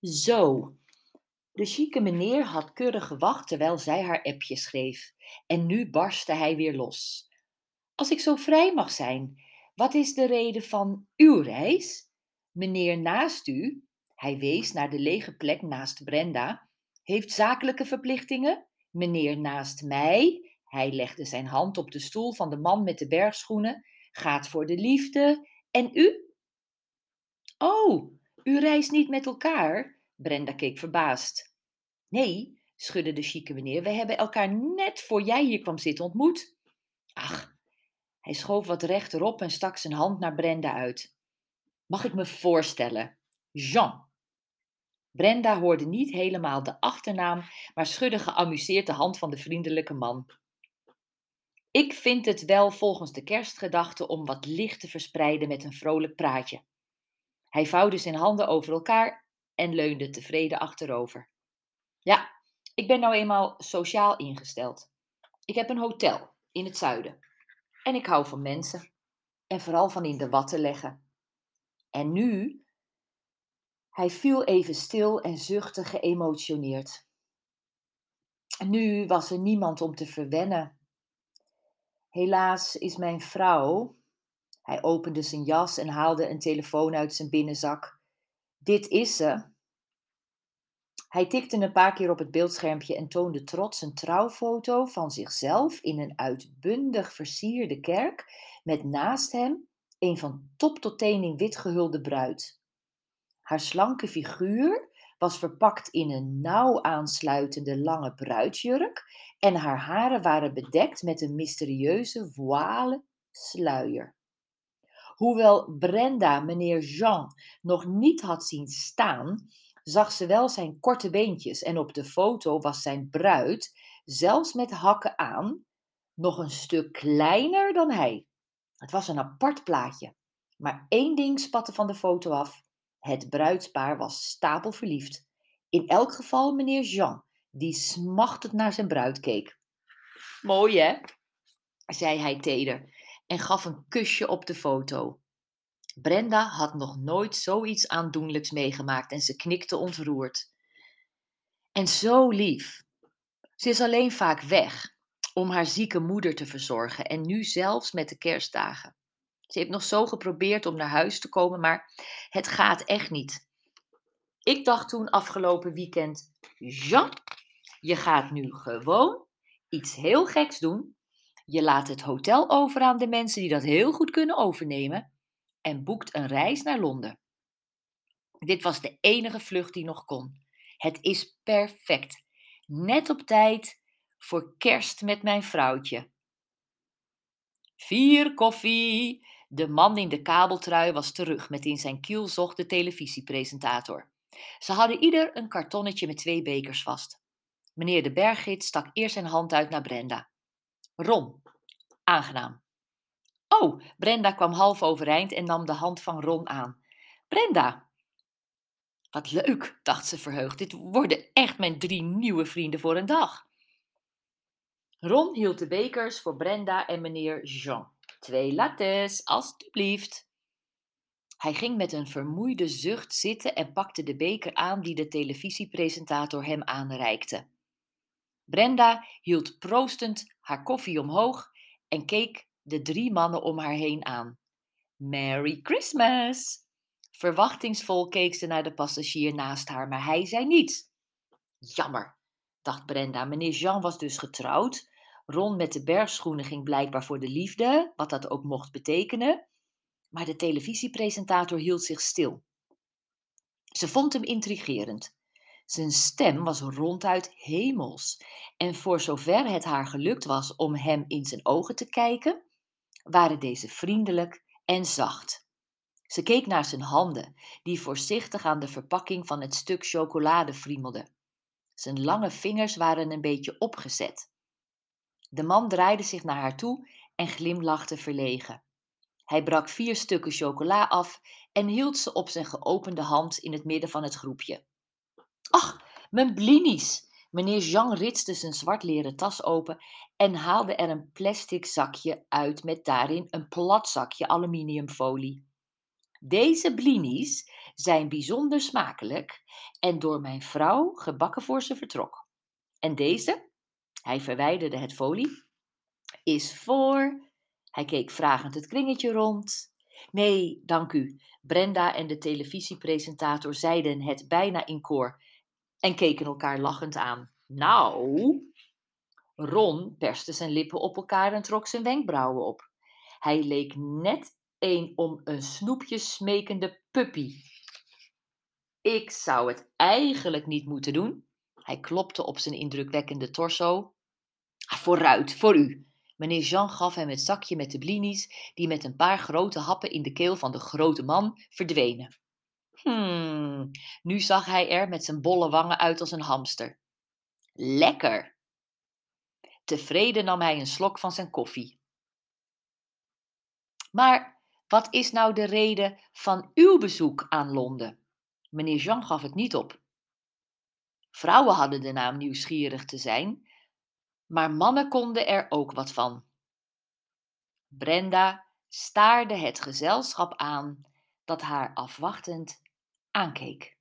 Zo. De chique meneer had keurig gewacht terwijl zij haar appje schreef. En nu barstte hij weer los. Als ik zo vrij mag zijn, wat is de reden van uw reis? Meneer naast u, hij wees naar de lege plek naast Brenda, heeft zakelijke verplichtingen. Meneer naast mij, hij legde zijn hand op de stoel van de man met de bergschoenen, gaat voor de liefde. En u? Oh, u reist niet met elkaar? Brenda keek verbaasd. Nee, schudde de chique meneer, we hebben elkaar net voor jij hier kwam zitten ontmoet. Ach, hij schoof wat rechterop en stak zijn hand naar Brenda uit. Mag ik me voorstellen? Jean. Brenda hoorde niet helemaal de achternaam, maar schudde geamuseerd de hand van de vriendelijke man. Ik vind het wel volgens de kerstgedachte om wat licht te verspreiden met een vrolijk praatje. Hij vouwde zijn handen over elkaar en leunde tevreden achterover. Ja, ik ben nou eenmaal sociaal ingesteld. Ik heb een hotel in het zuiden. En ik hou van mensen. En vooral van in de watten leggen. En nu. Hij viel even stil en zuchtte geëmotioneerd. Nu was er niemand om te verwennen. Helaas is mijn vrouw. Hij opende zijn jas en haalde een telefoon uit zijn binnenzak. Dit is ze. Hij tikte een paar keer op het beeldschermpje en toonde trots een trouwfoto van zichzelf in een uitbundig versierde kerk met naast hem een van top tot teen in wit gehulde bruid. Haar slanke figuur was verpakt in een nauw aansluitende lange bruidsjurk en haar haren waren bedekt met een mysterieuze voile sluier. Hoewel Brenda meneer Jean nog niet had zien staan, zag ze wel zijn korte beentjes en op de foto was zijn bruid, zelfs met hakken aan, nog een stuk kleiner dan hij. Het was een apart plaatje, maar één ding spatte van de foto af. Het bruidspaar was stapelverliefd. In elk geval meneer Jean, die smachtend naar zijn bruid keek. Mooi hè? zei hij teder en gaf een kusje op de foto. Brenda had nog nooit zoiets aandoenlijks meegemaakt en ze knikte ontroerd. En zo lief. Ze is alleen vaak weg om haar zieke moeder te verzorgen en nu zelfs met de kerstdagen. Ze heeft nog zo geprobeerd om naar huis te komen, maar het gaat echt niet. Ik dacht toen afgelopen weekend: Jean, je gaat nu gewoon iets heel geks doen. Je laat het hotel over aan de mensen die dat heel goed kunnen overnemen en boekt een reis naar Londen. Dit was de enige vlucht die nog kon. Het is perfect. Net op tijd voor kerst met mijn vrouwtje. Vier koffie. De man in de kabeltrui was terug met in zijn kielzog de televisiepresentator. Ze hadden ieder een kartonnetje met twee bekers vast. Meneer de berggids stak eerst zijn hand uit naar Brenda. Ron, aangenaam. Oh, Brenda kwam half overeind en nam de hand van Ron aan. Brenda! Wat leuk, dacht ze verheugd. Dit worden echt mijn drie nieuwe vrienden voor een dag. Ron hield de bekers voor Brenda en meneer Jean. Twee lattes, alstublieft. Hij ging met een vermoeide zucht zitten en pakte de beker aan die de televisiepresentator hem aanreikte. Brenda hield proostend haar koffie omhoog en keek de drie mannen om haar heen aan. Merry Christmas! Verwachtingsvol keek ze naar de passagier naast haar, maar hij zei niets. Jammer, dacht Brenda. Meneer Jean was dus getrouwd. Ron met de bergschoenen ging blijkbaar voor de liefde, wat dat ook mocht betekenen. Maar de televisiepresentator hield zich stil. Ze vond hem intrigerend. Zijn stem was ronduit hemels. En voor zover het haar gelukt was om hem in zijn ogen te kijken, waren deze vriendelijk en zacht. Ze keek naar zijn handen, die voorzichtig aan de verpakking van het stuk chocolade friemelden. Zijn lange vingers waren een beetje opgezet. De man draaide zich naar haar toe en glimlachte verlegen. Hij brak vier stukken chocola af en hield ze op zijn geopende hand in het midden van het groepje. Ach, mijn blinis! Meneer Jean ritste zijn zwart leren tas open en haalde er een plastic zakje uit met daarin een plat zakje aluminiumfolie. Deze blinis zijn bijzonder smakelijk en door mijn vrouw gebakken voor ze vertrok. En deze, hij verwijderde het folie, is voor. Hij keek vragend het kringetje rond. Nee, dank u. Brenda en de televisiepresentator zeiden het bijna in koor en keken elkaar lachend aan. Nou, Ron perste zijn lippen op elkaar en trok zijn wenkbrauwen op. Hij leek net een om een snoepje smekende puppy. Ik zou het eigenlijk niet moeten doen. Hij klopte op zijn indrukwekkende torso. Vooruit, voor u. Meneer Jean gaf hem het zakje met de blinis, die met een paar grote happen in de keel van de grote man verdwenen. Hmm, nu zag hij er met zijn bolle wangen uit als een hamster. Lekker! Tevreden nam hij een slok van zijn koffie. Maar wat is nou de reden van uw bezoek aan Londen? Meneer Jean gaf het niet op. Vrouwen hadden de naam nieuwsgierig te zijn, maar mannen konden er ook wat van. Brenda staarde het gezelschap aan dat haar afwachtend aankeek.